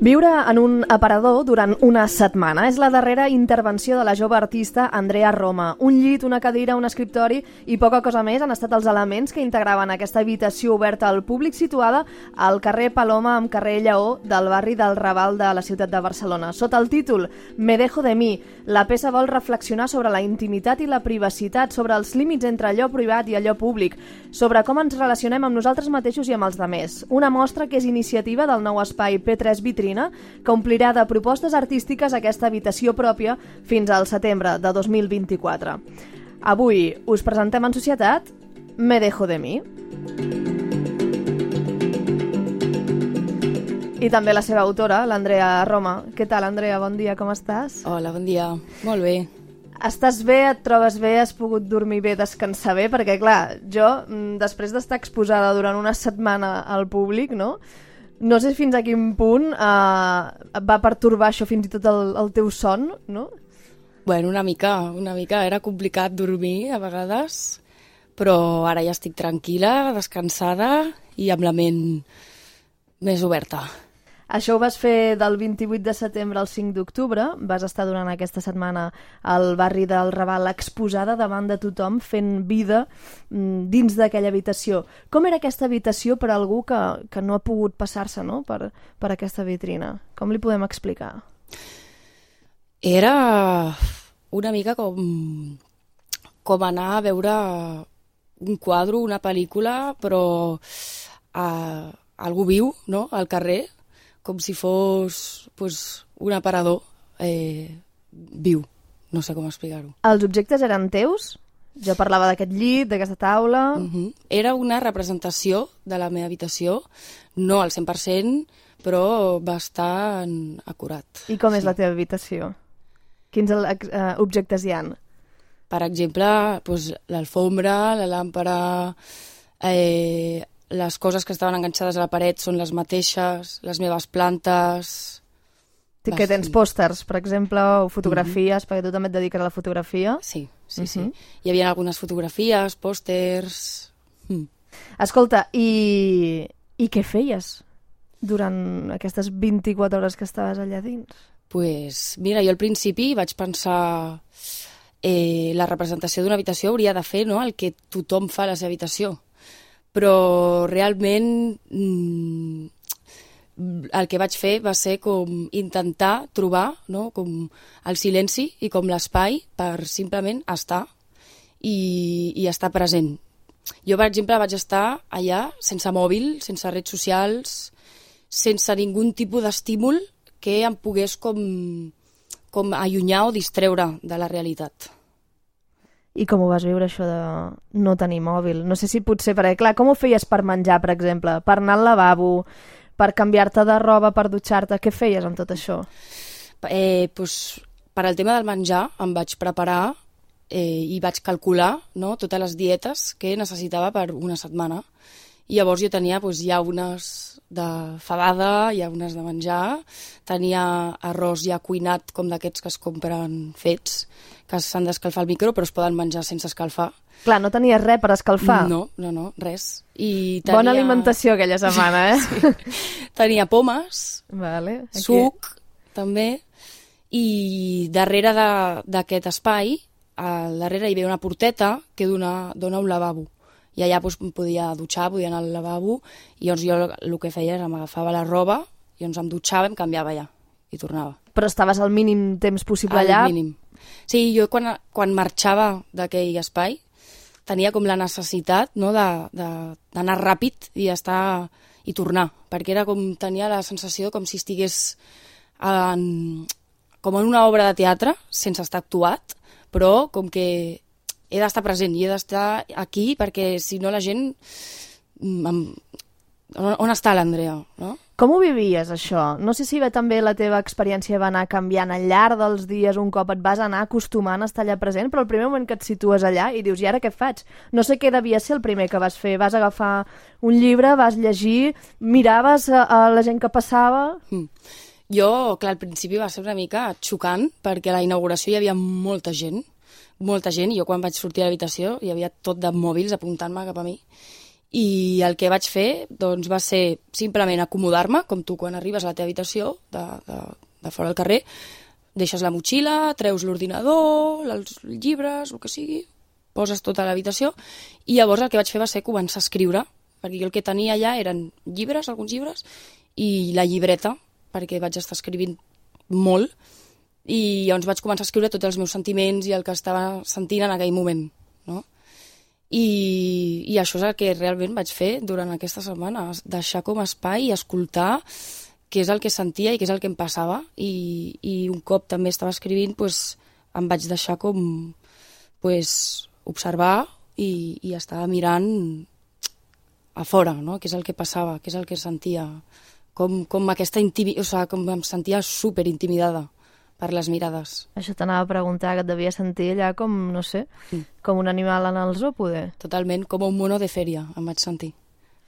Viure en un aparador durant una setmana és la darrera intervenció de la jove artista Andrea Roma. Un llit, una cadira, un escriptori i poca cosa més han estat els elements que integraven aquesta habitació oberta al públic situada al carrer Paloma amb carrer Lleó del barri del Raval de la ciutat de Barcelona. Sota el títol Me dejo de mi, la peça vol reflexionar sobre la intimitat i la privacitat, sobre els límits entre allò privat i allò públic, sobre com ens relacionem amb nosaltres mateixos i amb els demés. Una mostra que és iniciativa del nou espai P3 Vitrina Vitrina, que omplirà de propostes artístiques aquesta habitació pròpia fins al setembre de 2024. Avui us presentem en societat Me dejo de mi. I també la seva autora, l'Andrea Roma. Què tal, Andrea? Bon dia, com estàs? Hola, bon dia. Molt bé. Estàs bé, et trobes bé, has pogut dormir bé, descansar bé? Perquè, clar, jo, mm, després d'estar exposada durant una setmana al públic, no?, no sé fins a quin punt eh, va pertorbar això fins i tot el, el teu son, no? Bueno, una mica, una mica. Era complicat dormir a vegades, però ara ja estic tranquil·la, descansada i amb la ment més oberta. Això ho vas fer del 28 de setembre al 5 d'octubre. Vas estar durant aquesta setmana al barri del Raval exposada davant de tothom, fent vida mm, dins d'aquella habitació. Com era aquesta habitació per a algú que, que no ha pogut passar-se no? per, per aquesta vitrina? Com li podem explicar? Era una mica com, com anar a veure un quadre, una pel·lícula, però a, algú viu no? al carrer, com si fos pues, un aparador eh, viu. No sé com explicar-ho. Els objectes eren teus? Jo parlava d'aquest llit, d'aquesta taula... Uh -huh. Era una representació de la meva habitació, no al 100%, però bastant acurat. I com sí. és la teva habitació? Quins uh, objectes hi han? Per exemple, pues, l'alfombra, la làmpara, eh, les coses que estaven enganxades a la paret són les mateixes, les meves plantes... Que tens pòsters, per exemple, o fotografies, mm -hmm. perquè tu també et dediques a la fotografia. Sí, sí, mm -hmm. sí. Hi havia algunes fotografies, pòsters... Mm. Escolta, i, i què feies durant aquestes 24 hores que estaves allà dins? pues, mira, jo al principi vaig pensar eh, la representació d'una habitació hauria de fer no, el que tothom fa a la seva habitació però realment mm, el que vaig fer va ser com intentar trobar no, com el silenci i com l'espai per simplement estar i, i estar present. Jo, per exemple, vaig estar allà sense mòbil, sense redes socials, sense ningun tipus d'estímul que em pogués com, com allunyar o distreure de la realitat. I com ho vas viure, això de no tenir mòbil? No sé si potser, perquè clar, com ho feies per menjar, per exemple? Per anar al lavabo, per canviar-te de roba, per dutxar-te? Què feies amb tot això? Eh, pues, per al tema del menjar em vaig preparar eh, i vaig calcular no, totes les dietes que necessitava per una setmana. I llavors jo tenia pues, ja unes de fabada, unes de menjar, tenia arròs ja cuinat com d'aquests que es compren fets, que s'han d'escalfar al micro però es poden menjar sense escalfar. Clar, no tenies res per escalfar. No, no, no, res. I tenia... Bona alimentació aquella setmana, eh? sí. Tenia pomes, vale, aquí. suc, també, i darrere d'aquest espai, al darrere hi havia una porteta que dona, dona un lavabo i allà doncs, podia dutxar, podia anar al lavabo, i llavors jo el que feia era m'agafava la roba, i llavors em dutxava em canviava allà, i tornava. Però estaves al mínim temps possible allà? Al mínim. Sí, jo quan, quan marxava d'aquell espai tenia com la necessitat no, d'anar ràpid i estar i tornar, perquè era com tenia la sensació com si estigués en, com en una obra de teatre sense estar actuat, però com que he d'estar present i he d'estar aquí perquè si no la gent... Mm, on, on està l'Andrea, no? Com ho vivies, això? No sé si va, també la teva experiència va anar canviant al llarg dels dies, un cop et vas anar acostumant a estar allà present, però el primer moment que et situes allà i dius, i ara què faig? No sé què devia ser el primer que vas fer. Vas agafar un llibre, vas llegir, miraves a, a la gent que passava... Mm. Jo, clar, al principi va ser una mica xocant, perquè a la inauguració hi havia molta gent, molta gent, i jo quan vaig sortir a l'habitació hi havia tot de mòbils apuntant-me cap a mi, i el que vaig fer doncs, va ser simplement acomodar-me, com tu quan arribes a la teva habitació de, de, de fora del carrer, deixes la motxilla, treus l'ordinador, els llibres, el que sigui, poses tota l'habitació, i llavors el que vaig fer va ser començar a escriure, perquè jo el que tenia allà eren llibres, alguns llibres, i la llibreta, perquè vaig estar escrivint molt, i llavors vaig començar a escriure tots els meus sentiments i el que estava sentint en aquell moment, no? I, i això és el que realment vaig fer durant aquesta setmana, deixar com a espai i escoltar què és el que sentia i què és el que em passava i, i un cop també estava escrivint pues, em vaig deixar com pues, observar i, i estava mirant a fora, no? què és el que passava, què és el que sentia, com, com aquesta intimi... o sigui, com em sentia super intimidada per les mirades. Això t'anava a preguntar, que et devia sentir allà com, no sé, mm. com un animal en el zoo, poder. Totalment, com un mono de fèria, em vaig sentir.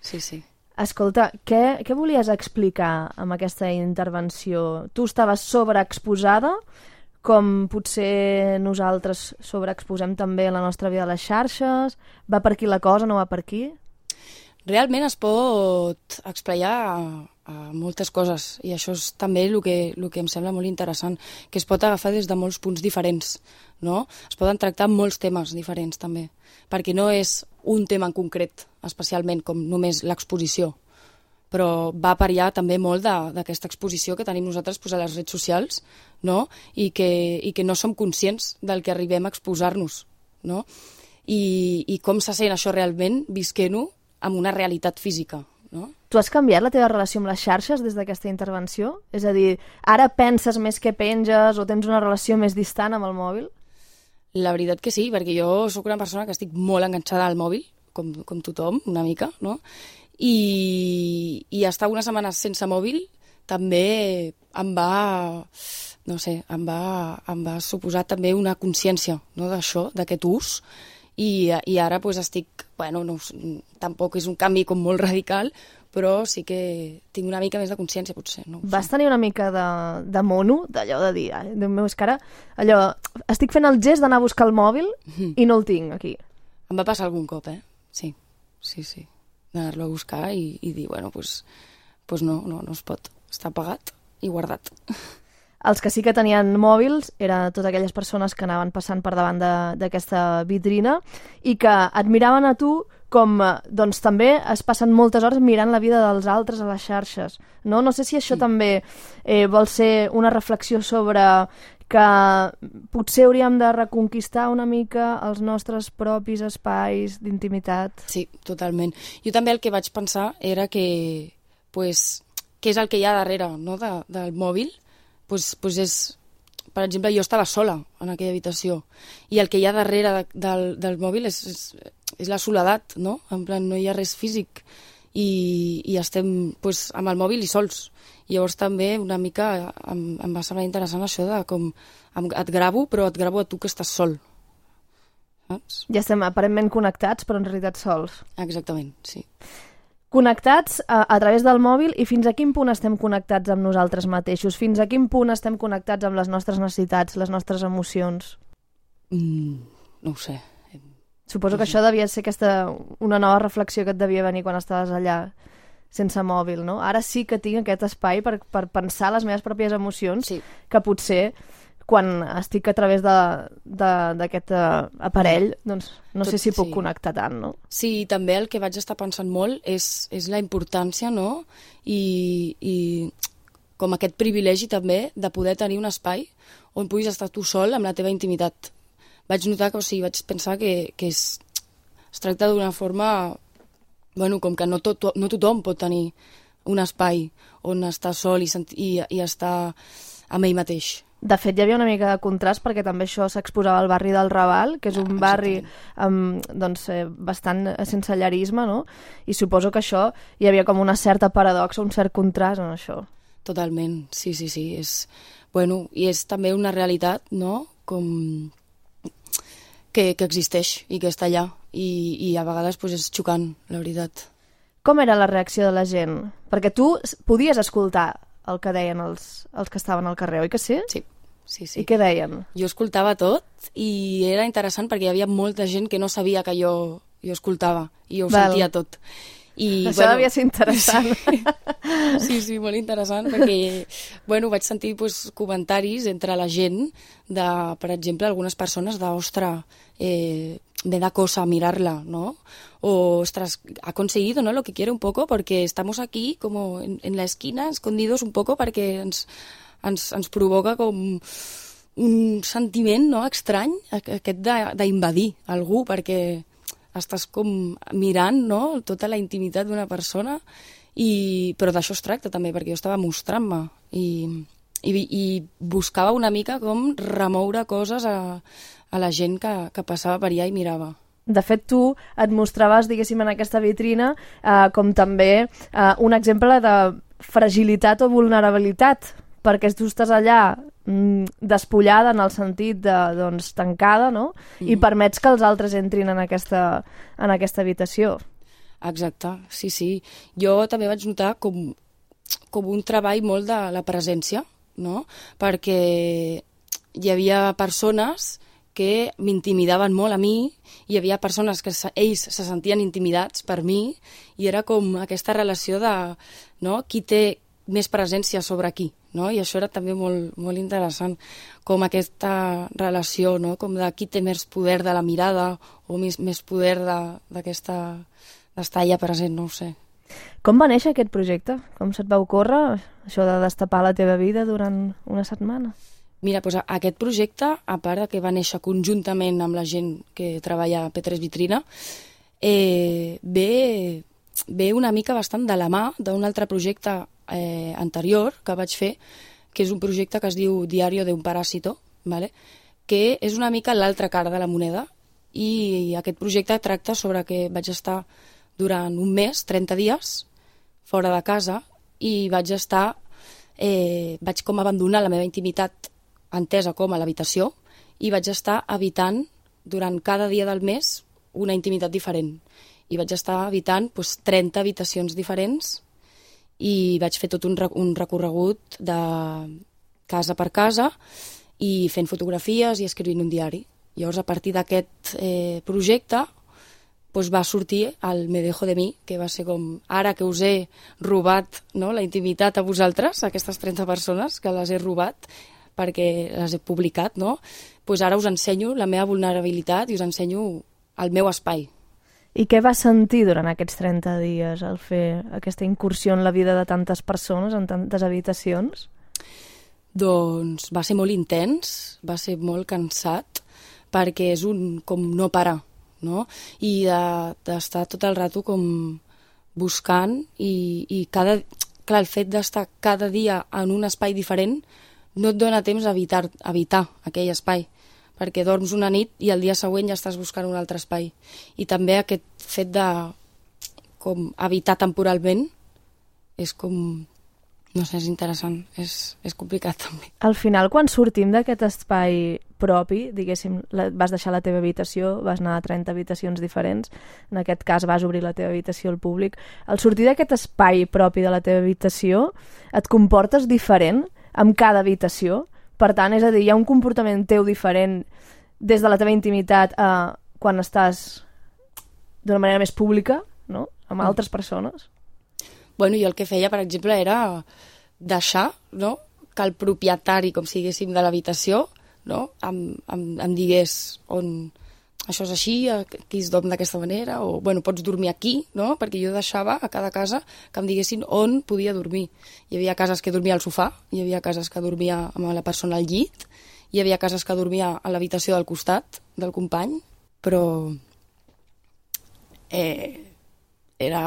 Sí, sí. Escolta, què, què volies explicar amb aquesta intervenció? Tu estaves sobreexposada, com potser nosaltres sobreexposem també la nostra vida a les xarxes? Va per aquí la cosa, no va per aquí? Realment es pot explayar a, a moltes coses i això és també el que, el que em sembla molt interessant, que es pot agafar des de molts punts diferents, no? Es poden tractar molts temes diferents també, perquè no és un tema en concret, especialment com només l'exposició, però va per allà també molt d'aquesta exposició que tenim nosaltres pues, a les redes socials no? I, que, i que no som conscients del que arribem a exposar-nos. No? I, I com se sent això realment visquent-ho amb una realitat física. No? Tu has canviat la teva relació amb les xarxes des d'aquesta intervenció? És a dir, ara penses més que penges o tens una relació més distant amb el mòbil? La veritat que sí, perquè jo sóc una persona que estic molt enganxada al mòbil, com, com tothom, una mica, no? I, i estar una setmana sense mòbil també em va, no sé, em va, em va suposar també una consciència no, d'això, d'aquest ús, i, i ara pues, estic, bueno, no, tampoc és un canvi com molt radical, però sí que tinc una mica més de consciència, potser. No Vas tenir una mica de, de mono, d'allò de dir, eh? Déu meu, és que ara, allò, estic fent el gest d'anar a buscar el mòbil mm. i no el tinc aquí. Em va passar algun cop, eh? Sí, sí, sí. D'anar-lo a buscar i, i dir, bueno, doncs pues, pues no, no, no es pot. Està pagat i guardat. Els que sí que tenien mòbils eren totes aquelles persones que anaven passant per davant d'aquesta vitrina i que admiraven a tu com doncs, també es passen moltes hores mirant la vida dels altres a les xarxes. No, no sé si això sí. també eh, vol ser una reflexió sobre que potser hauríem de reconquistar una mica els nostres propis espais d'intimitat. Sí, totalment. Jo també el que vaig pensar era que, pues, què és el que hi ha darrere no, de, del mòbil, pues, pues és, per exemple, jo estava sola en aquella habitació i el que hi ha darrere de, del, del mòbil és, és, és la soledat, no? En plan, no hi ha res físic i, i estem pues, amb el mòbil i sols. I llavors també una mica em, em va semblar interessant això de com em, et gravo, però et gravo a tu que estàs sol. Saps? Ja estem aparentment connectats, però en realitat sols. Exactament, sí connectats a, a través del mòbil i fins a quin punt estem connectats amb nosaltres mateixos? Fins a quin punt estem connectats amb les nostres necessitats, les nostres emocions? Mm, no ho sé. Suposo que això devia ser aquesta, una nova reflexió que et devia venir quan estaves allà sense mòbil, no? Ara sí que tinc aquest espai per, per pensar les meves pròpies emocions, sí. que potser quan estic a través d'aquest uh, aparell, doncs no Tot, sé si puc sí. connectar tant, no? Sí, també el que vaig estar pensant molt és, és la importància, no? I, I com aquest privilegi també de poder tenir un espai on puguis estar tu sol amb la teva intimitat. Vaig notar que, o sigui, vaig pensar que, que és, es tracta d'una forma bueno, com que no, tot, no tothom pot tenir un espai on estar sol i, i, i estar amb ell mateix. De fet, hi havia una mica de contrast perquè també això s'exposava al barri del Raval, que és un ah, barri amb, doncs, eh, bastant sense llarisme, no? I suposo que això hi havia com una certa paradoxa, un cert contrast en això. Totalment, sí, sí, sí. És, bueno, I és també una realitat, no?, com que, que existeix i que està allà. I, i a vegades pues, és xocant, la veritat. Com era la reacció de la gent? Perquè tu podies escoltar el que deien els, els que estaven al carrer, oi que sí? Sí. Sí, sí. I què deien? Jo escoltava tot i era interessant perquè hi havia molta gent que no sabia que jo jo escoltava i ho Val. sentia tot. I, Això bueno, devia ser interessant. Sí, sí, sí, molt interessant, perquè bueno, vaig sentir pues, comentaris entre la gent de, per exemple, algunes persones de, ostres, eh, me da cosa mirarla, ¿no? O, ostras, ha conseguido, ¿no? Lo que quiere un poco, porque estamos aquí como en, en la esquina, escondidos un poco, perquè ens, ens, ens provoca com un sentiment no, estrany, aquest d'invadir algú, perquè estàs com mirant no, tota la intimitat d'una persona, i, però d'això es tracta també, perquè jo estava mostrant-me i, i, i buscava una mica com remoure coses a, a la gent que, que passava per allà i mirava. De fet, tu et mostraves, diguéssim, en aquesta vitrina eh, com també eh, un exemple de fragilitat o vulnerabilitat, perquè tu estàs allà despullada en el sentit de, doncs, tancada, no? Mm. I permets que els altres entrin en aquesta, en aquesta habitació. Exacte, sí, sí. Jo també vaig notar com, com un treball molt de la presència, no? Perquè hi havia persones que m'intimidaven molt a mi, hi havia persones que se, ells se sentien intimidats per mi, i era com aquesta relació de no? qui té més presència sobre qui, no? i això era també molt, molt interessant, com aquesta relació, no? com de qui té més poder de la mirada o més, més poder d'aquesta d'estar allà present, no ho sé. Com va néixer aquest projecte? Com se't va ocórrer això de destapar la teva vida durant una setmana? Mira, doncs aquest projecte, a part de que va néixer conjuntament amb la gent que treballa a P3 Vitrina, eh, ve, ve una mica bastant de la mà d'un altre projecte eh, anterior que vaig fer, que és un projecte que es diu Diario de un paràsito, ¿vale? que és una mica l'altra cara de la moneda, i aquest projecte tracta sobre que vaig estar durant un mes, 30 dies, fora de casa, i vaig estar, eh, vaig com abandonar la meva intimitat entesa com a l'habitació, i vaig estar habitant durant cada dia del mes una intimitat diferent. I vaig estar habitant doncs, 30 habitacions diferents i vaig fer tot un, un recorregut de casa per casa i fent fotografies i escrivint un diari. Llavors, a partir d'aquest eh, projecte, doncs va sortir el Me dejo de mi, que va ser com, ara que us he robat no, la intimitat a vosaltres, a aquestes 30 persones que les he robat, perquè les he publicat, no? pues ara us ensenyo la meva vulnerabilitat i us ensenyo el meu espai. I què vas sentir durant aquests 30 dies al fer aquesta incursió en la vida de tantes persones, en tantes habitacions? Doncs va ser molt intens, va ser molt cansat, perquè és un com no parar, no? I d'estar de, tot el rato com buscant i, i cada... Clar, el fet d'estar cada dia en un espai diferent no et dona temps a evitar, evitar aquell espai perquè dorms una nit i el dia següent ja estàs buscant un altre espai. I també aquest fet de com habitar temporalment és com no sé, és interessant, és, és complicat també. Al final, quan sortim d'aquest espai propi, diguéssim, la, vas deixar la teva habitació, vas anar a 30 habitacions diferents, en aquest cas vas obrir la teva habitació al públic, al sortir d'aquest espai propi de la teva habitació, et comportes diferent amb cada habitació? Per tant, és a dir, hi ha un comportament teu diferent des de la teva intimitat a quan estàs d'una manera més pública, no?, amb altres persones? bueno, jo el que feia, per exemple, era deixar no? que el propietari, com si diguéssim, de l'habitació, no? em, em, em digués on això és així, aquí es dorm d'aquesta manera, o bueno, pots dormir aquí, no? perquè jo deixava a cada casa que em diguessin on podia dormir. Hi havia cases que dormia al sofà, hi havia cases que dormia amb la persona al llit, hi havia cases que dormia a l'habitació del costat del company, però eh, era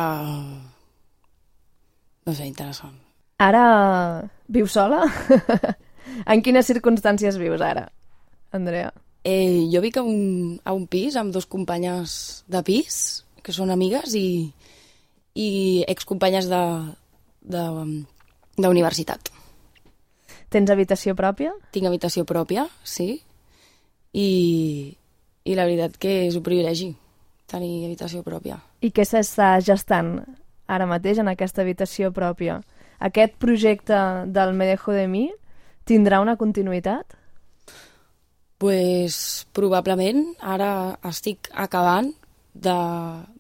no sé, interessant. Ara vius sola? en quines circumstàncies vius ara, Andrea? Eh, jo vic a un, a un pis amb dos companyes de pis, que són amigues, i, i excompanyes de, de, de universitat. Tens habitació pròpia? Tinc habitació pròpia, sí. I, i la veritat que és un privilegi tenir habitació pròpia. I què s'està gestant ara mateix en aquesta habitació pròpia. Aquest projecte del Me dejo de mi tindrà una continuïtat? Pues probablement. Ara estic acabant de,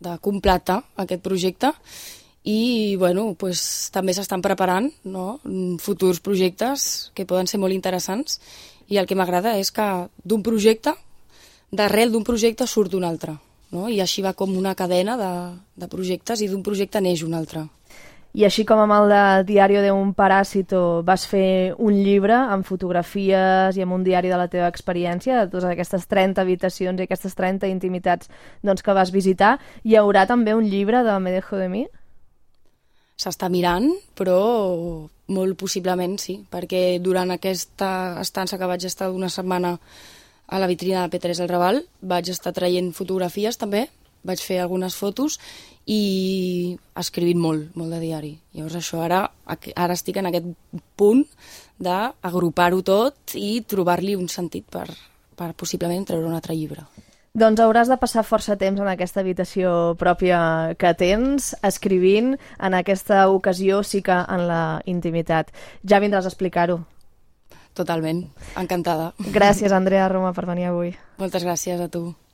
de completar aquest projecte i bueno, pues, també s'estan preparant no? futurs projectes que poden ser molt interessants i el que m'agrada és que d'un projecte, d'arrel d'un projecte surt un altre no? i així va com una cadena de, de projectes i d'un projecte neix un altre. I així com amb el de Diario de un paràsito vas fer un llibre amb fotografies i amb un diari de la teva experiència, de totes aquestes 30 habitacions i aquestes 30 intimitats doncs, que vas visitar, hi haurà també un llibre de Me dejo de mi? S'està mirant, però molt possiblement sí, perquè durant aquesta estança que vaig estar una setmana a la vitrina de P3 al Raval vaig estar traient fotografies també, vaig fer algunes fotos i escrivint molt, molt de diari. Llavors això ara, ara estic en aquest punt d'agrupar-ho tot i trobar-li un sentit per, per possiblement treure un altre llibre. Doncs hauràs de passar força temps en aquesta habitació pròpia que tens, escrivint, en aquesta ocasió sí que en la intimitat. Ja vindràs a explicar-ho. Totalment, encantada. Gràcies, Andrea Roma, per venir avui. Moltes gràcies a tu.